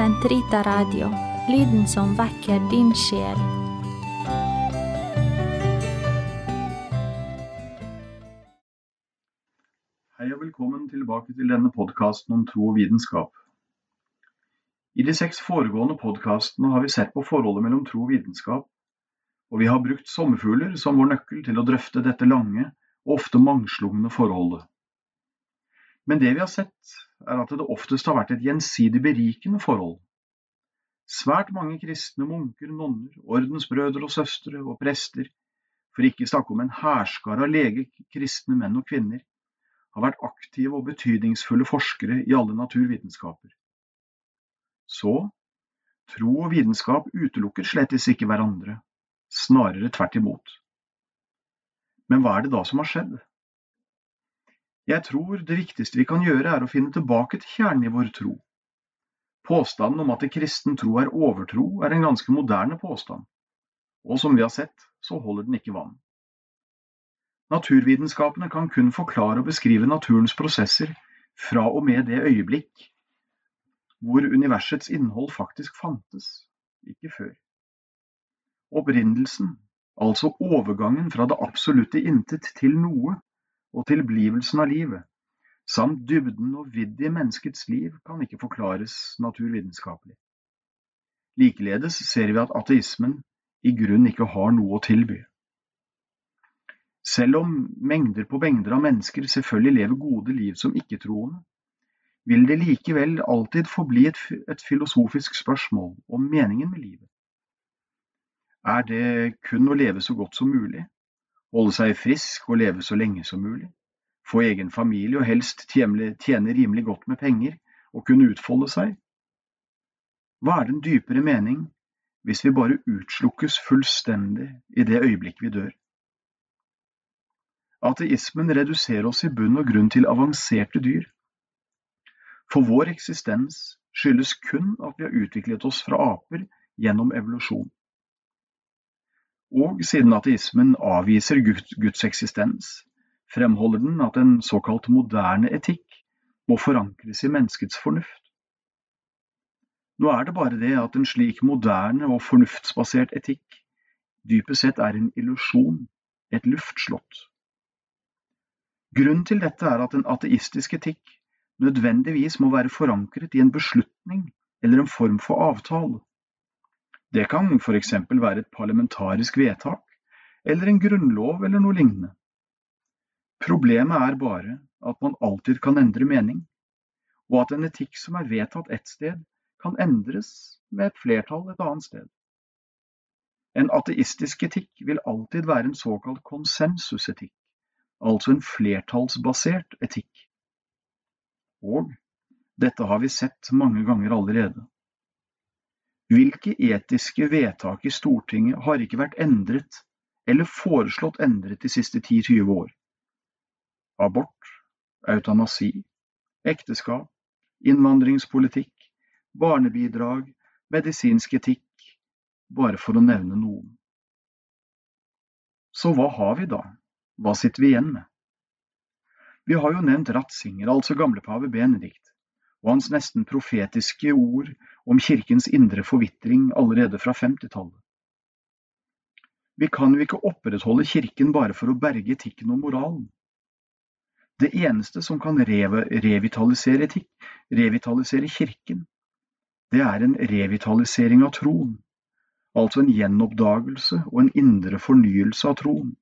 Sentrita Radio, lyden som vekker din sjel. Hei og velkommen tilbake til denne podkasten om tro og vitenskap. I de seks foregående podkastene har vi sett på forholdet mellom tro og vitenskap, og vi har brukt sommerfugler som vår nøkkel til å drøfte dette lange og ofte mangslungne forholdet. Men det vi har sett, er at det oftest har vært et gjensidig berikende forhold. Svært mange kristne munker, nonner, ordensbrødre og søstre og prester, for ikke snakke om en hærskare av lege, kristne menn og kvinner, har vært aktive og betydningsfulle forskere i alle naturvitenskaper. Så tro og vitenskap utelukker slettes ikke hverandre, snarere tvert imot. Men hva er det da som har skjedd? Jeg tror det viktigste vi kan gjøre er å finne tilbake til kjernen i vår tro. Påstanden om at det kristen tro er overtro, er en ganske moderne påstand, og som vi har sett, så holder den ikke vann. Naturvitenskapene kan kun forklare og beskrive naturens prosesser fra og med det øyeblikk hvor universets innhold faktisk fantes, ikke før. Opprinnelsen, altså overgangen fra det absolutte intet til noe, og tilblivelsen av livet, samt dybden og vidd i menneskets liv, kan ikke forklares naturvitenskapelig. Likeledes ser vi at ateismen i grunn ikke har noe å tilby. Selv om mengder på mengder av mennesker selvfølgelig lever gode liv som ikke-troende, vil det likevel alltid forbli et, et filosofisk spørsmål om meningen med livet. Er det kun å leve så godt som mulig? Holde seg frisk og leve så lenge som mulig, få egen familie og helst tjene, rimelig godt med penger og kunne utfolde seg? Hva er den dypere mening hvis vi bare utslukkes fullstendig i det øyeblikk vi dør? Ateismen reduserer oss i bunn og grunn til avanserte dyr. For vår eksistens skyldes kun at vi har utviklet oss fra aper gjennom evolusjon. Og siden ateismen avviser Guds eksistens, fremholder den at en såkalt moderne etikk må forankres i menneskets fornuft. Nå er det bare det at en slik moderne og fornuftsbasert etikk dypest sett er en illusjon, et luftslott. Grunnen til dette er at en ateistisk etikk nødvendigvis må være forankret i en beslutning eller en form for avtale. Det kan eksempel være et parlamentarisk vedtak, eller en grunnlov eller noe lignende. Problemet er bare at man alltid kan endre mening, og at en etikk som er vedtatt ett sted, kan endres med et flertall et annet sted. En ateistisk etikk vil alltid være en såkalt konsensusetikk, altså en flertallsbasert etikk. Og dette har vi sett mange ganger allerede. Hvilke etiske vedtak i Stortinget har ikke vært endret eller foreslått endret de siste 10–20 år? Abort, eutanasi, ekteskap, innvandringspolitikk, barnebidrag, medisinsk etikk, bare for å nevne noen. Så hva har vi da? Hva sitter vi igjen med? Vi har jo nevnt Ratzinger, altså gamlepave Benedikt og hans nesten profetiske ord om kirkens indre forvitring allerede fra 50-tallet. Vi kan jo ikke opprettholde kirken bare for å berge etikken og moralen. Det eneste som kan revitalisere etikk, revitalisere kirken, det er en revitalisering av troen, altså en gjenoppdagelse og en indre fornyelse av troen.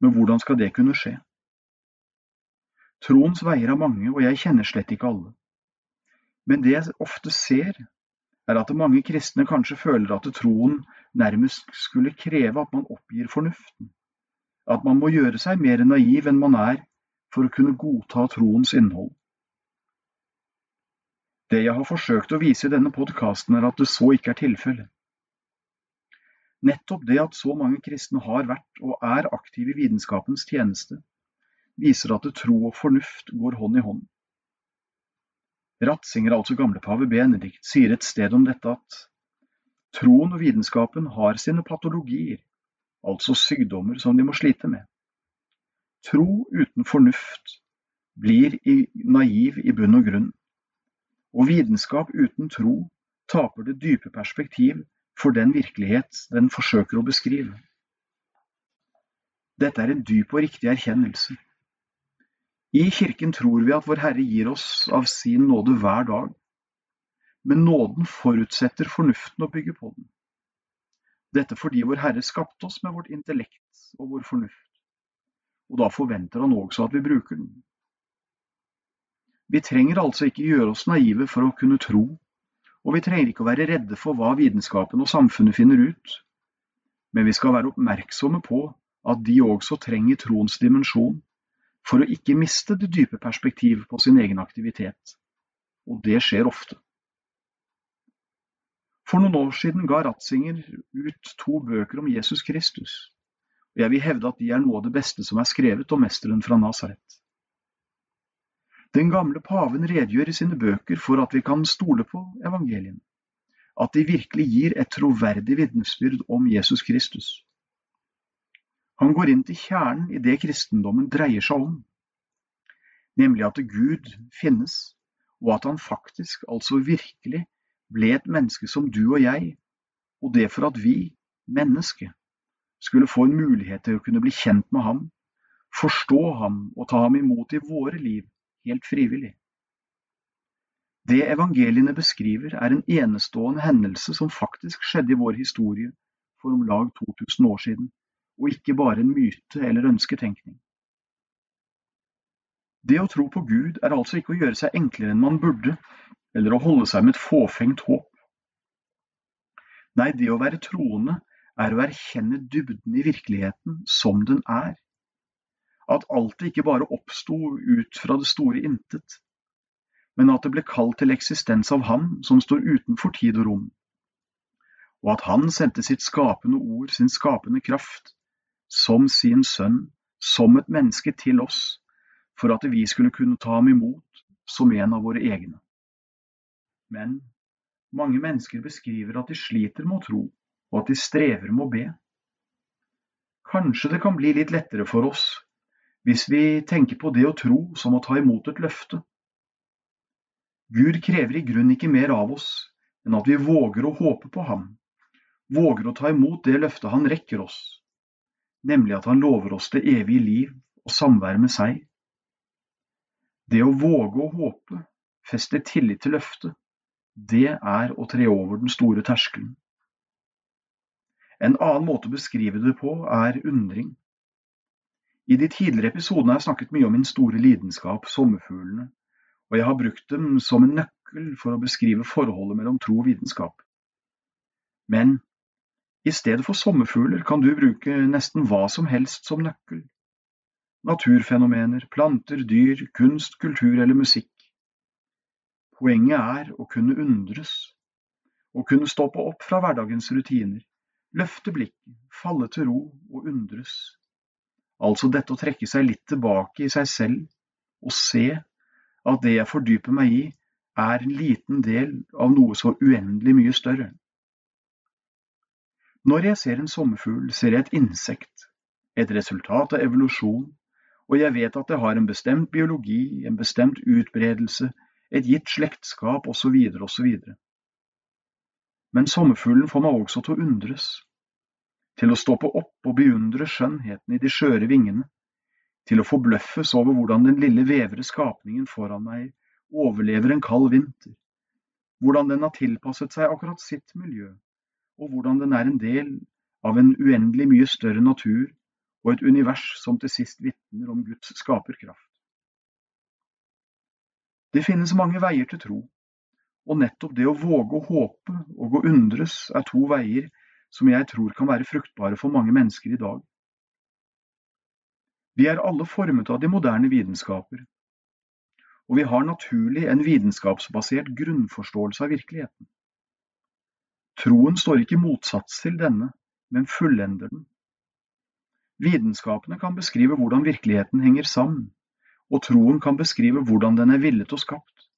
Men hvordan skal det kunne skje? Troens veier er mange, og jeg kjenner slett ikke alle. Men det jeg ofte ser, er at mange kristne kanskje føler at troen nærmest skulle kreve at man oppgir fornuften, at man må gjøre seg mer naiv enn man er for å kunne godta troens innhold. Det jeg har forsøkt å vise i denne podkasten, er at det så ikke er tilfellet. Nettopp det at så mange kristne har vært og er aktive i vitenskapens tjeneste, viser at tro og fornuft går hånd i hånd. Ratzinger, altså gamlepave Benedikt, sier et sted om dette at troen og vitenskapen har sine patologier, altså sykdommer som de må slite med. Tro uten fornuft blir naiv i bunn og grunn, Og vitenskap uten tro taper det dype perspektiv for den virkelighet den forsøker å beskrive. Dette er en dyp og riktig erkjennelse. I Kirken tror vi at Vår Herre gir oss av sin nåde hver dag, men nåden forutsetter fornuften å bygge på den. Dette fordi Vår Herre skapte oss med vårt intellekt og vår fornuft, og da forventer Han også at vi bruker den. Vi trenger altså ikke gjøre oss naive for å kunne tro, og vi trenger ikke å være redde for hva vitenskapen og samfunnet finner ut, men vi skal være oppmerksomme på at de også trenger troens dimensjon for å ikke miste det dype perspektivet på sin egen aktivitet. Og det skjer ofte. For noen år siden ga Ratzinger ut to bøker om Jesus Kristus, og jeg vil hevde at de er noe av det beste som er skrevet om mesteren fra Nasaret. Den gamle paven redegjør i sine bøker for at vi kan stole på evangeliene, at de virkelig gir et troverdig vitnesbyrd om Jesus Kristus. Han går inn til kjernen i det kristendommen dreier seg om, nemlig at Gud finnes, og at han faktisk, altså virkelig, ble et menneske som du og jeg, og det for at vi, mennesket, skulle få en mulighet til å kunne bli kjent med ham, forstå ham og ta ham imot i våre liv helt frivillig. Det evangeliene beskriver, er en enestående hendelse som faktisk skjedde i vår historie for om lag 2000 år siden, og ikke bare en myte eller ønsketenkning. Det å tro på Gud er altså ikke å gjøre seg enklere enn man burde, eller å holde seg med et fåfengt håp. Nei, det å være troende er å erkjenne dybden i virkeligheten som den er. At alt ikke bare oppsto ut fra det store intet, men at det ble kalt til eksistens av Ham som står utenfor tid og rom, og at Han sendte sitt skapende ord, sin skapende kraft, som sin sønn, som et menneske til oss, for at vi skulle kunne ta ham imot som en av våre egne. Men mange mennesker beskriver at de sliter med å tro, og at de strever med å be. Kanskje det kan bli litt lettere for oss hvis vi tenker på det å tro som å ta imot et løfte. Gud krever i grunnen ikke mer av oss enn at vi våger å håpe på ham, våger å ta imot det løftet han rekker oss, nemlig at han lover oss det evige liv og samvær med seg. Det å våge å håpe, feste tillit til løftet, det er å tre over den store terskelen. En annen måte å beskrive det på er undring. I de tidligere episodene har jeg snakket mye om min store lidenskap, sommerfuglene, og jeg har brukt dem som en nøkkel for å beskrive forholdet mellom tro og vitenskap. Men i stedet for sommerfugler kan du bruke nesten hva som helst som nøkkel. Naturfenomener, planter, dyr, kunst, kultur eller musikk. Poenget er å kunne undres, å kunne stoppe opp fra hverdagens rutiner, løfte blikket, falle til ro og undres. Altså dette å trekke seg litt tilbake i seg selv og se at det jeg fordyper meg i, er en liten del av noe så uendelig mye større. Når jeg ser en sommerfugl, ser jeg et insekt, et resultat av evolusjon, og jeg vet at det har en bestemt biologi, en bestemt utbredelse, et gitt slektskap osv. osv. Men sommerfuglen får meg også til å undres, til å stoppe opp og beundre skjønnheten i de skjøre vingene, til å forbløffes over hvordan den lille vevre skapningen foran meg overlever en kald vinter, hvordan den har tilpasset seg akkurat sitt miljø, og hvordan den er en del av en uendelig mye større natur og et univers som til sist vitner om Guds skaperkraft. Det finnes mange veier til tro, og nettopp det å våge å håpe og å undres er to veier som jeg tror kan være fruktbare for mange mennesker i dag. Vi er alle formet av de moderne vitenskaper, og vi har naturlig en vitenskapsbasert grunnforståelse av virkeligheten. Troen står ikke i motsats til denne, men fullender den. Vitenskapene kan beskrive hvordan virkeligheten henger sammen, og troen kan beskrive hvordan den er villet og skapt,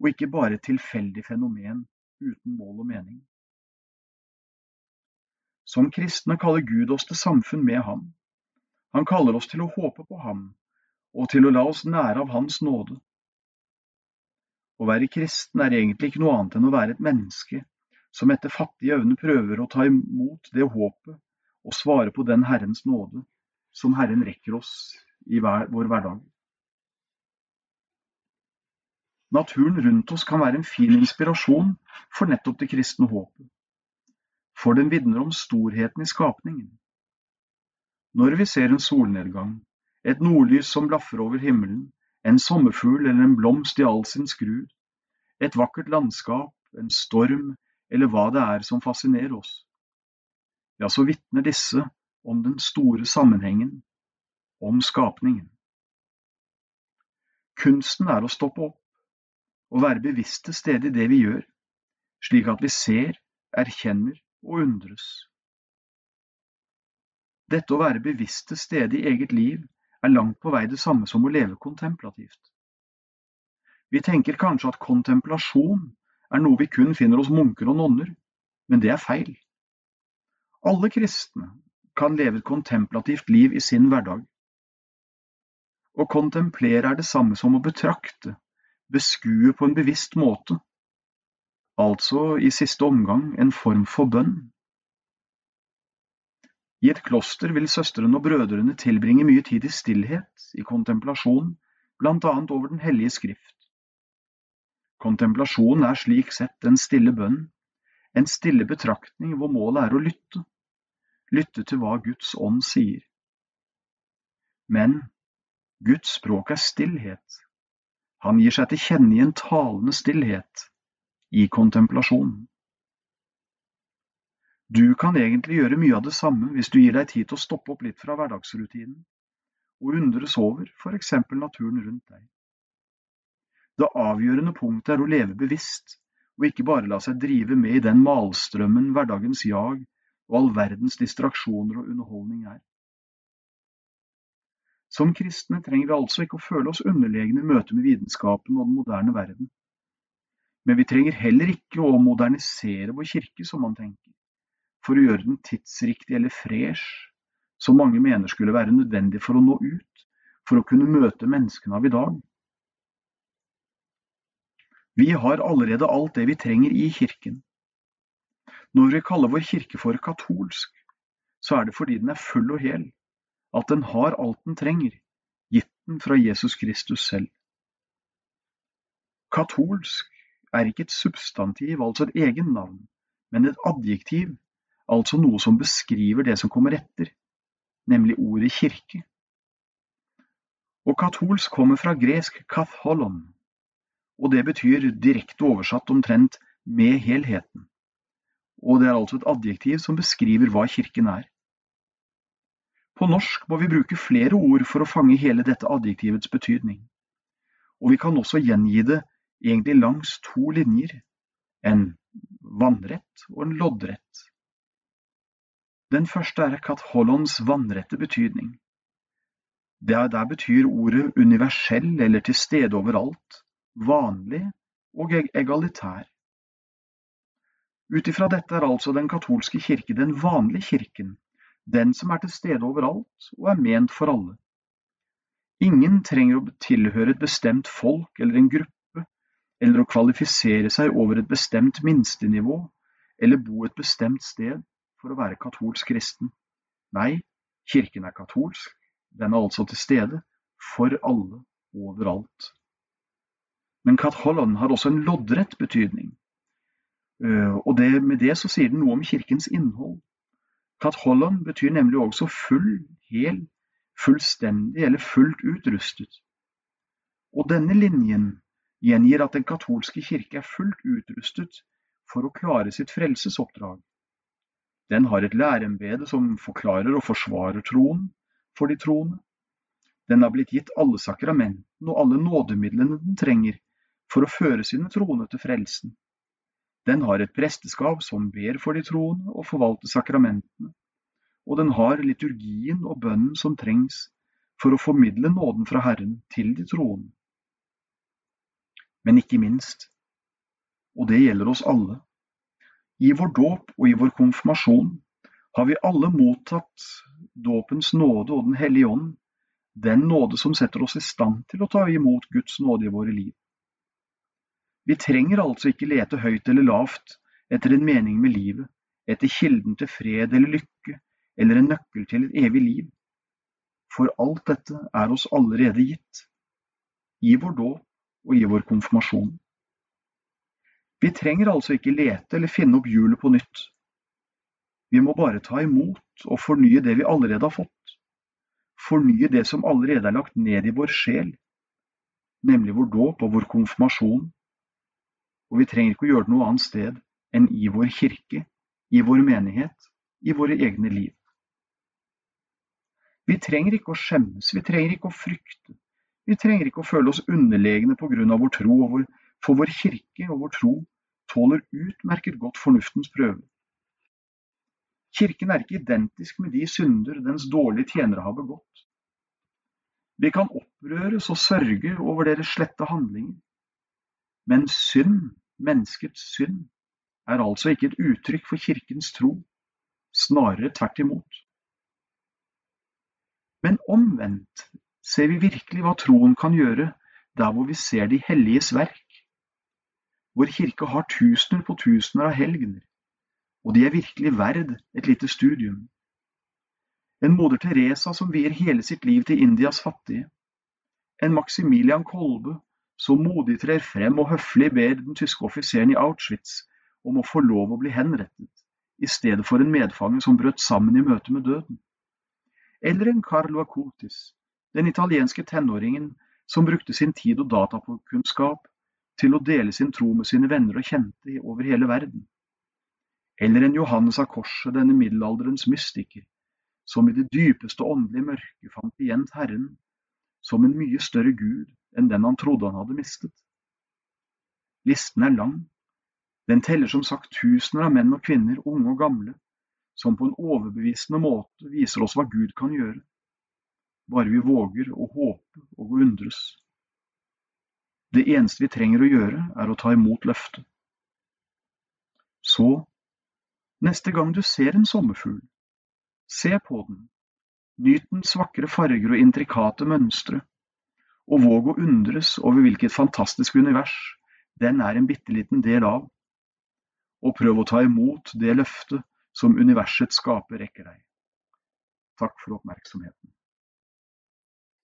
og ikke bare et tilfeldig fenomen uten mål og mening. Som kristne kaller Gud oss til samfunn med ham. Han kaller oss til å håpe på ham, og til å la oss nære av Hans nåde. Å være kristen er egentlig ikke noe annet enn å være et menneske som etter fattige evne prøver å ta imot det håpet og svare på den Herrens nåde som Herren rekker oss i hver, vår hverdag. Naturen rundt oss kan være en fin inspirasjon for nettopp det kristne håpet, for den vitner om storheten i skapningen. Når vi ser en solnedgang, et nordlys som blaffer over himmelen, en sommerfugl eller en blomst i all sin skrud, et vakkert landskap, en storm eller hva det er som fascinerer oss. Ja, så vitner disse om den store sammenhengen, om skapningen. Kunsten er å stoppe opp og være bevisst til i det vi gjør, slik at vi ser, erkjenner og undres. Dette å være bevisst til i eget liv er langt på vei det samme som å leve kontemplativt. Vi tenker kanskje at kontemplasjon er noe vi kun finner hos munker og nonner, men det er feil. Alle kristne kan leve et kontemplativt liv i sin hverdag. Å kontemplere er det samme som å betrakte, beskue på en bevisst måte, altså i siste omgang en form for bønn. I et kloster vil søstrene og brødrene tilbringe mye tid i stillhet, i kontemplasjon, blant annet over Den hellige skrift. Kontemplasjon er slik sett en stille bønn, en stille betraktning hvor målet er å lytte, lytte til hva Guds ånd sier. Men Guds språk er stillhet. Han gir seg til kjenne i en talende stillhet, i kontemplasjonen. Du kan egentlig gjøre mye av det samme hvis du gir deg tid til å stoppe opp litt fra hverdagsrutinen og undres over eksempel naturen rundt deg. Det avgjørende punktet er å leve bevisst og ikke bare la seg drive med i den malstrømmen hverdagens jag og all verdens distraksjoner og underholdning er. Som kristne trenger vi altså ikke å føle oss underlegne i møte med vitenskapen og den moderne verden. Men vi trenger heller ikke å modernisere vår kirke, som man tenker for å gjøre den tidsriktig eller fresh, som mange mener skulle være nødvendig for å nå ut, for å kunne møte menneskene av i dag. Vi har allerede alt det vi trenger i kirken. Når vi kaller vår kirke for katolsk, så er det fordi den er full og hel, at den har alt den trenger, gitt den fra Jesus Kristus selv. Katolsk er ikke et substantiv, altså et egen navn, men et adjektiv altså noe som beskriver det som kommer etter, nemlig ordet kirke. Og katolsk kommer fra gresk katholon, og det betyr direkte oversatt omtrent med helheten. Og det er altså et adjektiv som beskriver hva kirken er. På norsk må vi bruke flere ord for å fange hele dette adjektivets betydning. Og vi kan også gjengi det egentlig langs to linjer, en vannrett og en loddrett. Den første er Katholons vannrette betydning. Der betyr ordet universell eller til stede overalt, vanlig og egalitær. Ut ifra dette er altså den katolske kirke den vanlige kirken, den som er til stede overalt og er ment for alle. Ingen trenger å tilhøre et bestemt folk eller en gruppe, eller å kvalifisere seg over et bestemt minstenivå, eller bo et bestemt sted for å være katolsk kristen. Nei, kirken er katolsk, den er altså til stede for alle overalt. Men katholon har også en loddrett betydning, eh, og det, med det så sier den noe om kirkens innhold. Katholon betyr nemlig også full, hel, fullstendig eller fullt utrustet. Og denne linjen gjengir at den katolske kirke er fullt utrustet for å klare sitt frelsesoppdrag. Den har et lærembede som forklarer og forsvarer troen for de troende. Den har blitt gitt alle sakramentene og alle nådemidlene den trenger for å føre sine troende til frelsen. Den har et presteskap som ber for de troende og forvalter sakramentene, og den har liturgien og bønnen som trengs for å formidle nåden fra Herren til de troende. Men ikke minst, og det gjelder oss alle, i vår dåp og i vår konfirmasjon har vi alle mottatt dåpens nåde og Den hellige ånd, den nåde som setter oss i stand til å ta imot Guds nåde i våre liv. Vi trenger altså ikke lete høyt eller lavt etter en mening med livet, etter kilden til fred eller lykke, eller en nøkkel til et evig liv. For alt dette er oss allerede gitt, i vår dåp og i vår konfirmasjon. Vi trenger altså ikke lete eller finne opp hjulet på nytt. Vi må bare ta imot og fornye det vi allerede har fått. Fornye det som allerede er lagt ned i vår sjel, nemlig vår dåp og vår konfirmasjon. Og vi trenger ikke å gjøre det noe annet sted enn i vår kirke, i vår menighet, i våre egne liv. Vi trenger ikke å skjemmes, vi trenger ikke å frykte. Vi trenger ikke å føle oss underlegne av vår tro, for vår kirke og vår tro tåler utmerket godt fornuftens prøve. Kirken er ikke identisk med de synder dens dårlige tjenere har begått. Vi kan opprøres og sørge over deres slette handlinger, men synd, menneskets synd, er altså ikke et uttrykk for kirkens tro, snarere tvert imot. Men omvendt ser vi virkelig hva troen kan gjøre der hvor vi ser de helliges verk. Vår kirke har tusener på tusener av helgener, og de er virkelig verd et lite studium. En moder Teresa som vier hele sitt liv til Indias fattige. En Maximilian Kolbe som modig trer frem og høflig ber den tyske offiseren i Auschwitz om å få lov å bli henrettet, i stedet for en medfange som brøt sammen i møte med døden. Eller en Carlo Acutis, den italienske tenåringen som brukte sin tid og datakunnskap til å dele sin tro med sine venner og kjente over hele verden. Eller en Johannes av Korset, denne middelalderens mystiker, som i det dypeste åndelige mørket fant igjen Herren som en mye større Gud enn den han trodde han hadde mistet. Listen er lang. Den teller som sagt tusener av menn og kvinner, unge og gamle, som på en overbevisende måte viser oss hva Gud kan gjøre, bare vi våger å håpe og å undres. Det eneste vi trenger å gjøre, er å ta imot løftet. Så, neste gang du ser en sommerfugl, se på den, nyt dens vakre farger og intrikate mønstre, og våg å undres over hvilket fantastisk univers den er en bitte liten del av, og prøv å ta imot det løftet som universets skaper rekker deg. Takk for oppmerksomheten.